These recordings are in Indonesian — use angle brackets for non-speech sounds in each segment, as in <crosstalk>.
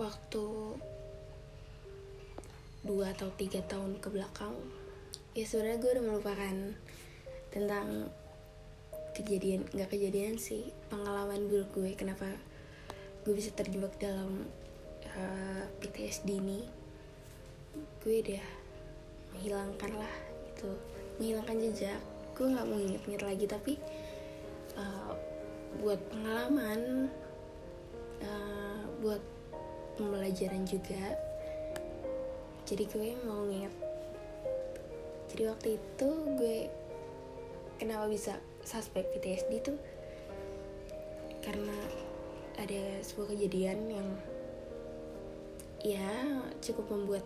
waktu dua atau tiga tahun ke belakang ya sebenarnya gue udah melupakan tentang kejadian nggak kejadian sih pengalaman buruk gue kenapa gue bisa terjebak dalam uh, PTSD ini. Gue udah menghilangkan lah gitu. Menghilangkan jejak. Gue nggak mau inget-inget lagi tapi uh, buat pengalaman uh, buat pembelajaran juga. Jadi gue mau nginget jadi waktu itu gue kenapa bisa suspek PTSD tuh? Karena ada sebuah kejadian yang ya cukup membuat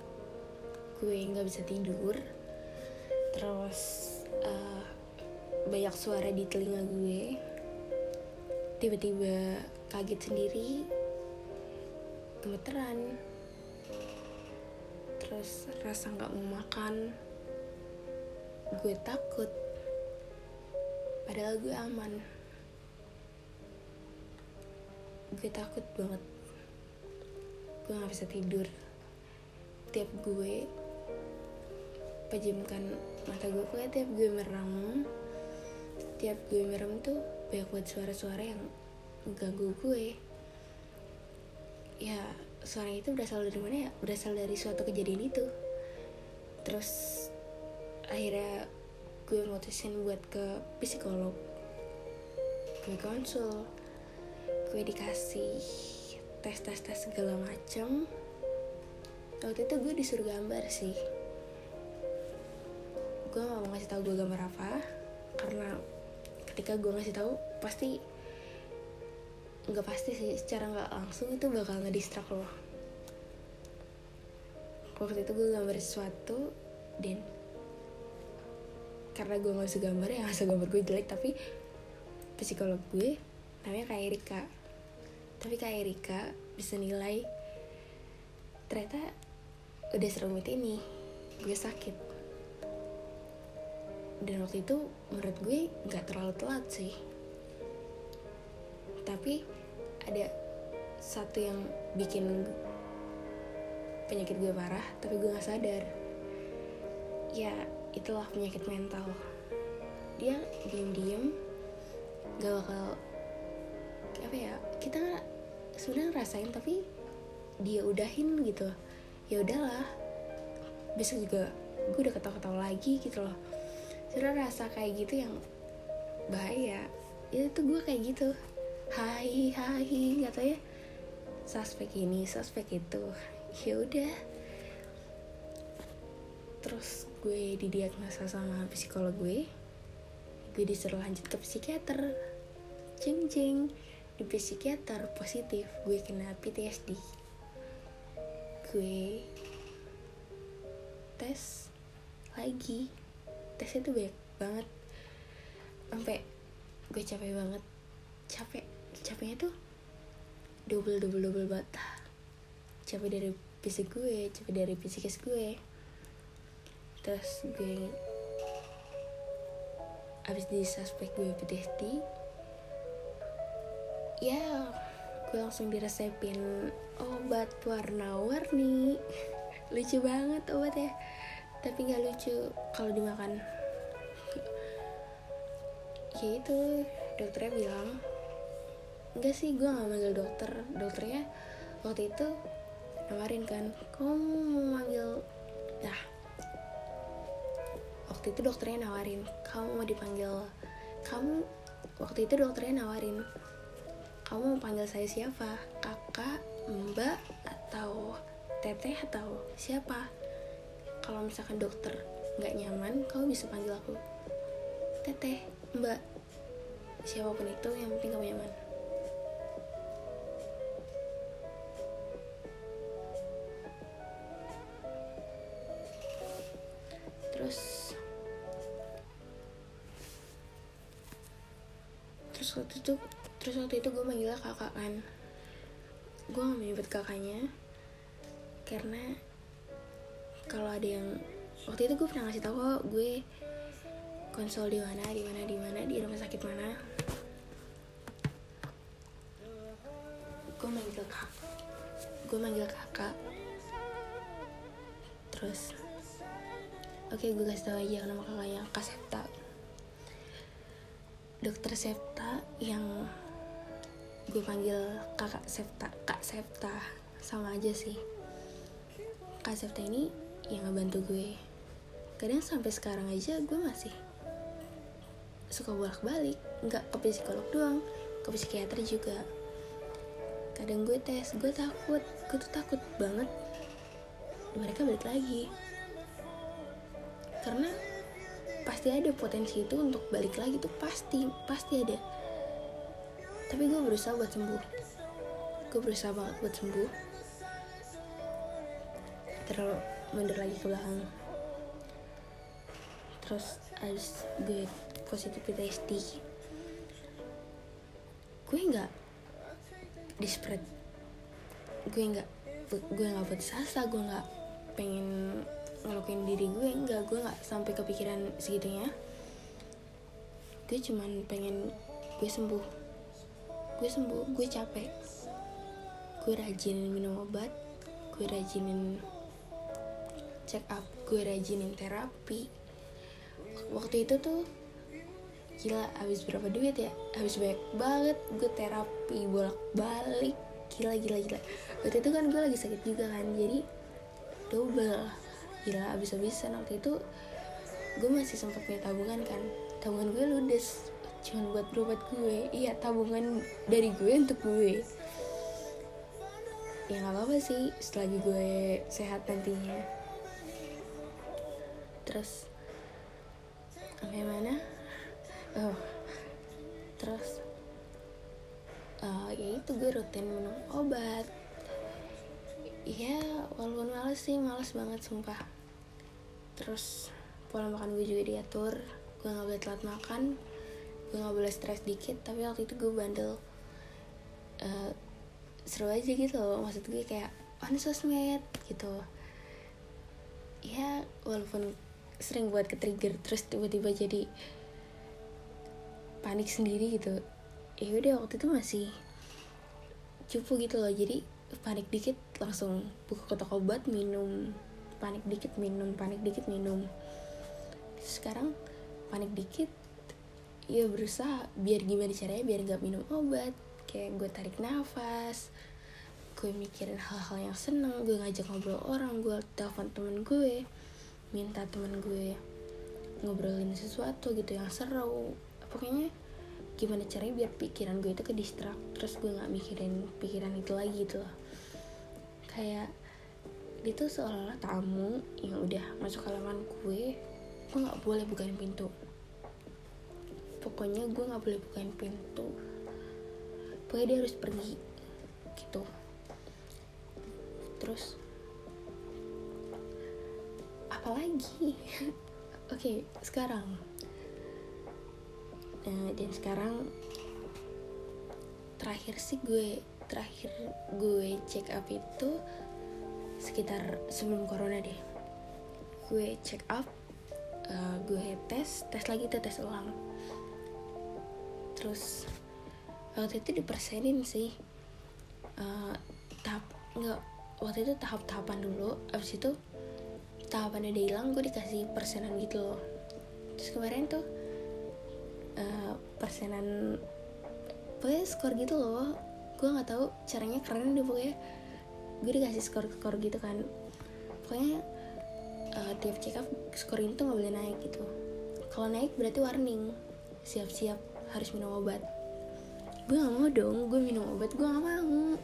gue nggak bisa tidur. Terus uh, banyak suara di telinga gue. Tiba-tiba kaget sendiri gemeteran. Terus rasa nggak mau makan. Gue takut. Padahal gue aman. Gue takut banget. Gue nggak bisa tidur. Tiap gue pejamkan mata gue kayak tiap gue merem tiap gue merem tuh banyak buat suara-suara yang ganggu gue ya suara itu berasal dari mana ya? Berasal dari suatu kejadian itu. Terus akhirnya gue mutusin buat ke psikolog. Gue konsul. Gue dikasih tes tes tes segala macem. Waktu itu gue disuruh gambar sih. Gue gak mau ngasih tahu gue gambar apa karena ketika gue ngasih tahu pasti nggak pasti sih secara nggak langsung itu bakal ngedistrak lo. Waktu itu gue gambar sesuatu dan karena gue nggak bisa gambar ya nggak bisa gambar gue jelek tapi psikolog gue namanya kak Erika. Tapi kak Erika bisa nilai ternyata udah serumit ini gue sakit. Dan waktu itu menurut gue nggak terlalu telat sih tapi ada satu yang bikin penyakit gue parah tapi gue gak sadar. Ya itulah penyakit mental. Dia diem-diem gak bakal apa ya kita sudah ngerasain tapi dia udahin gitu. Ya udahlah besok juga gue udah ketawa-ketawa lagi gitu loh. Sudah rasa kayak gitu yang bahaya. Ya itu gue kayak gitu hai hai katanya suspek ini suspek itu. Ya udah. Terus gue didiagnosa sama psikolog gue. Gue disuruh lanjut ke psikiater. Jeng jeng. Di psikiater positif gue kena PTSD gue tes lagi. Tesnya tuh banyak banget. Sampai gue capek banget. Capek capeknya tuh double double double banget. Capek dari fisik gue capek dari psikis gue. Terus gue abis di suspek gue PTSD ya gue langsung diresepin obat warna-warni. <laughs> Lucu banget obatnya. Tapi nggak lucu kalau dimakan. <laughs> Ya itu dokternya bilang enggak sih gue nggak manggil dokter. Dokternya waktu itu nawarin kan kamu mau manggil nah waktu itu dokternya nawarin kamu mau dipanggil kamu waktu itu dokternya nawarin kamu mau panggil saya siapa? Kakak mbak atau teteh atau siapa? Kalau misalkan dokter nggak nyaman kamu bisa panggil aku. Teteh mbak siapa pun itu yang penting kamu nyaman terus waktu itu terus waktu itu gue manggilnya kakak kan. Gue gak menyebut kakaknya karena kalau ada yang waktu itu gue pernah ngasih tau kok gue konsul di mana di mana di mana di rumah sakit mana. Gue manggil kak gue manggil kakak. Terus oke okay, gue kasih tau aja nama kakaknya kak Septa dokter Septa yang gue panggil kakak Septa kak Septa sama aja sih. Kak Septa ini yang ngebantu gue. Kadang sampai sekarang aja gue masih suka bolak balik nggak ke psikolog doang ke psikiater juga. Kadang gue tes gue takut. Gue tuh takut banget mereka balik lagi. Karena pasti ada potensi itu untuk balik lagi tuh pasti pasti ada. Tapi gue berusaha buat sembuh. Gue berusaha banget buat sembuh. Terus mundur lagi ke belakang. Terus harus gue positif PTSD gue nggak desperate gue nggak gue nggak buat sasa gue nggak pengen ngelukin diri gue nggak gue nggak sampai kepikiran segitunya. Gue cuman pengen gue sembuh. Gue sembuh gue capek. Gue rajin minum obat gue rajinin check up gue rajinin terapi. Waktu itu tuh gila habis berapa duit ya? Habis banyak banget gue terapi bolak balik gila gila gila. Waktu itu kan gue lagi sakit juga kan jadi double gila habis habisan waktu itu gue masih sempat punya tabungan kan. Tabungan gue ludes cuman buat berobat gue. Iya tabungan dari gue untuk gue. Ya nggak apa-apa sih selagi gue sehat nantinya. Terus sampai mana? Oh terus uh, ya itu gue rutin minum obat. Iya, walaupun males sih, males banget sumpah. Terus pola makan gue juga diatur, gue nggak boleh telat makan, gue nggak boleh stres dikit. Tapi waktu itu gue bandel, uh, seru aja gitu loh. Maksud gue kayak on sosmed gitu. Ya, walaupun sering buat ke trigger, terus tiba-tiba jadi panik sendiri gitu ya udah waktu itu masih cupu gitu loh jadi panik dikit langsung buka kotak obat minum panik dikit minum panik dikit minum. Sekarang panik dikit ya berusaha biar gimana caranya biar nggak minum obat. Kayak gue tarik nafas gue mikirin hal-hal yang seneng gue ngajak ngobrol orang gue telepon temen gue minta temen gue ngobrolin sesuatu gitu yang seru. Pokoknya gimana caranya biar pikiran gue itu ke distrak terus gue nggak mikirin pikiran itu lagi gitu loh. Kayak dia tuh seolah-olah tamu yang udah masuk halaman gue. Gue nggak boleh bukain pintu. Pokoknya gue nggak boleh bukain pintu. Pokoknya dia harus pergi gitu. Terus apalagi? <laughs> Oke okay, sekarang. Nah, dan sekarang terakhir sih gue terakhir gue check up itu sekitar sebelum corona deh. Gue check up uh, gue tes tes lagi tuh tes ulang. Terus waktu itu dipersenin sih. Uh, tahap nggak waktu itu tahap-tahapan dulu. Abis itu tahapannya udah hilang gue dikasih persenan gitu loh. Terus kemarin tuh uh, persenan pokoknya skor gitu loh. Gue nggak tahu caranya keren deh pokoknya gue dikasih skor skor gitu kan. Pokoknya uh, tiap check up skor ini tuh nggak boleh naik gitu. Kalau naik berarti warning. Siap-siap harus minum obat. Gue gak mau dong gue minum obat gue gak mau.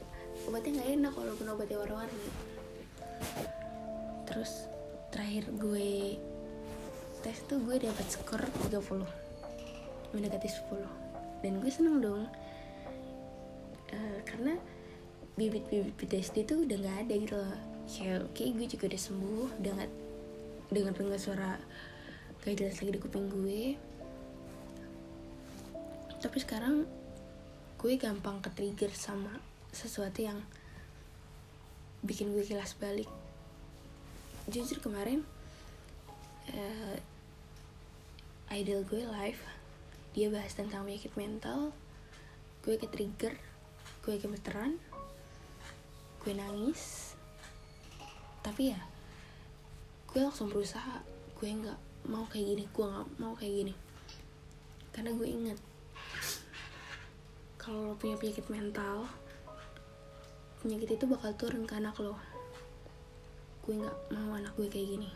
Obatnya nggak enak walaupun obatnya warna-warni. Terus terakhir gue tes tuh gue dapat skor 30 mendekati 10 dan gue seneng dong. Uh, karena bibit-bibit PTSD itu udah nggak ada gitu loh. Kayak oke gue juga udah sembuh udah nggak dengar dengar suara gak jelas lagi di kuping gue. Tapi sekarang gue gampang ke trigger sama sesuatu yang bikin gue kilas balik. Jujur kemarin uh, idol gue live dia bahas tentang penyakit mental. Gue ke trigger gue gemeteran gue nangis. Tapi ya gue langsung berusaha. Gue nggak mau kayak gini. Gue nggak mau kayak gini. Karena gue inget kalau lo punya penyakit mental penyakit itu bakal turun ke anak lo. Gue nggak mau anak gue kayak gini.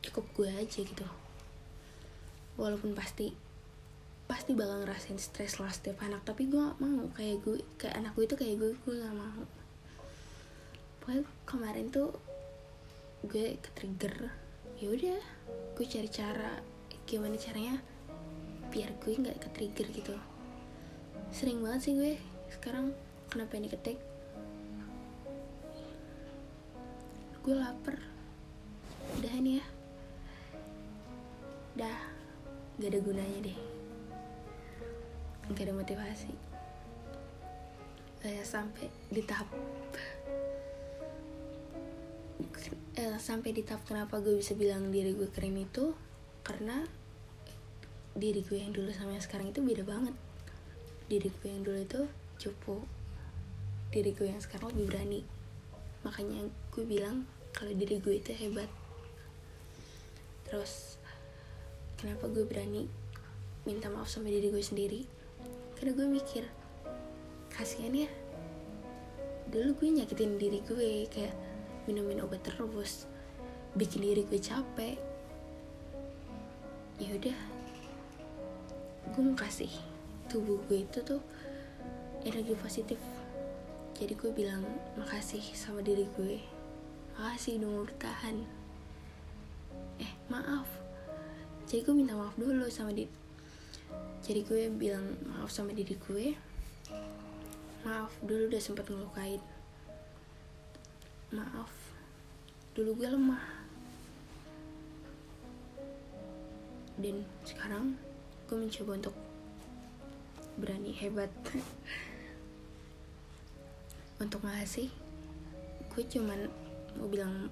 Cukup gue aja gitu. Walaupun pasti pasti bakal ngerasain stres lah setiap anak. Tapi gue gak mau kayak gue kayak anak gue itu kayak gue gue gak mau pokoknya kemarin tuh gue ke trigger ya udah gue cari cara gimana caranya biar gue nggak ke trigger gitu. Sering banget sih gue sekarang kenapa ini ketik? Gue lapar. Udah ini ya. Dah gak ada gunanya deh. Gak ada motivasi. Eh, sampai di tahap eh, sampai di tahap kenapa gue bisa bilang diri gue keren itu? Karena diri gue yang dulu sama yang sekarang itu beda banget. Diri gue yang dulu itu cupu. Diri gue yang sekarang lebih berani. Makanya gue bilang kalau diri gue itu hebat. Terus kenapa gue berani minta maaf sama diri gue sendiri? Karena gue mikir kasihan ya. Dulu gue nyakitin diri gue kayak minumin obat terus. Bikin diri gue capek. Ya udah. Gue mau kasih tubuh gue itu tuh energi positif. Jadi gue bilang makasih sama diri gue. Makasih udah mau bertahan. Eh maaf. Jadi gue minta maaf dulu sama diri jadi gue bilang maaf sama diri gue. Maaf dulu udah sempat ngelukain maaf. Dulu gue lemah. Dan sekarang gue mencoba untuk berani hebat. <laughs> Untuk ngasih gue cuman mau bilang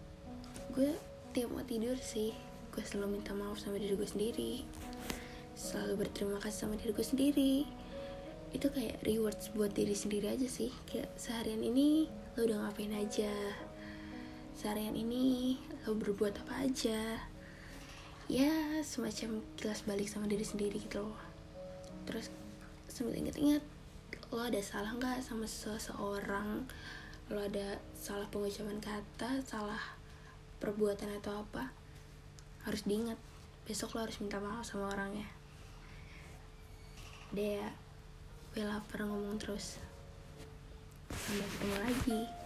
gue tiap mau tidur sih. Gue selalu minta maaf sama diri gue sendiri. Selalu berterima kasih sama diri gue sendiri. Itu kayak rewards buat diri sendiri aja sih. Kayak seharian ini lo udah ngapain aja seharian ini lo berbuat apa aja. Ya semacam kilas balik sama diri sendiri gitu loh. Terus sambil inget-inget lo ada salah nggak sama seseorang? Lo ada salah pengucapan kata salah perbuatan atau apa? Harus diingat. Besok lo harus minta maaf sama orangnya. Ya gue lapar ngomong terus. Sampai ketemu lagi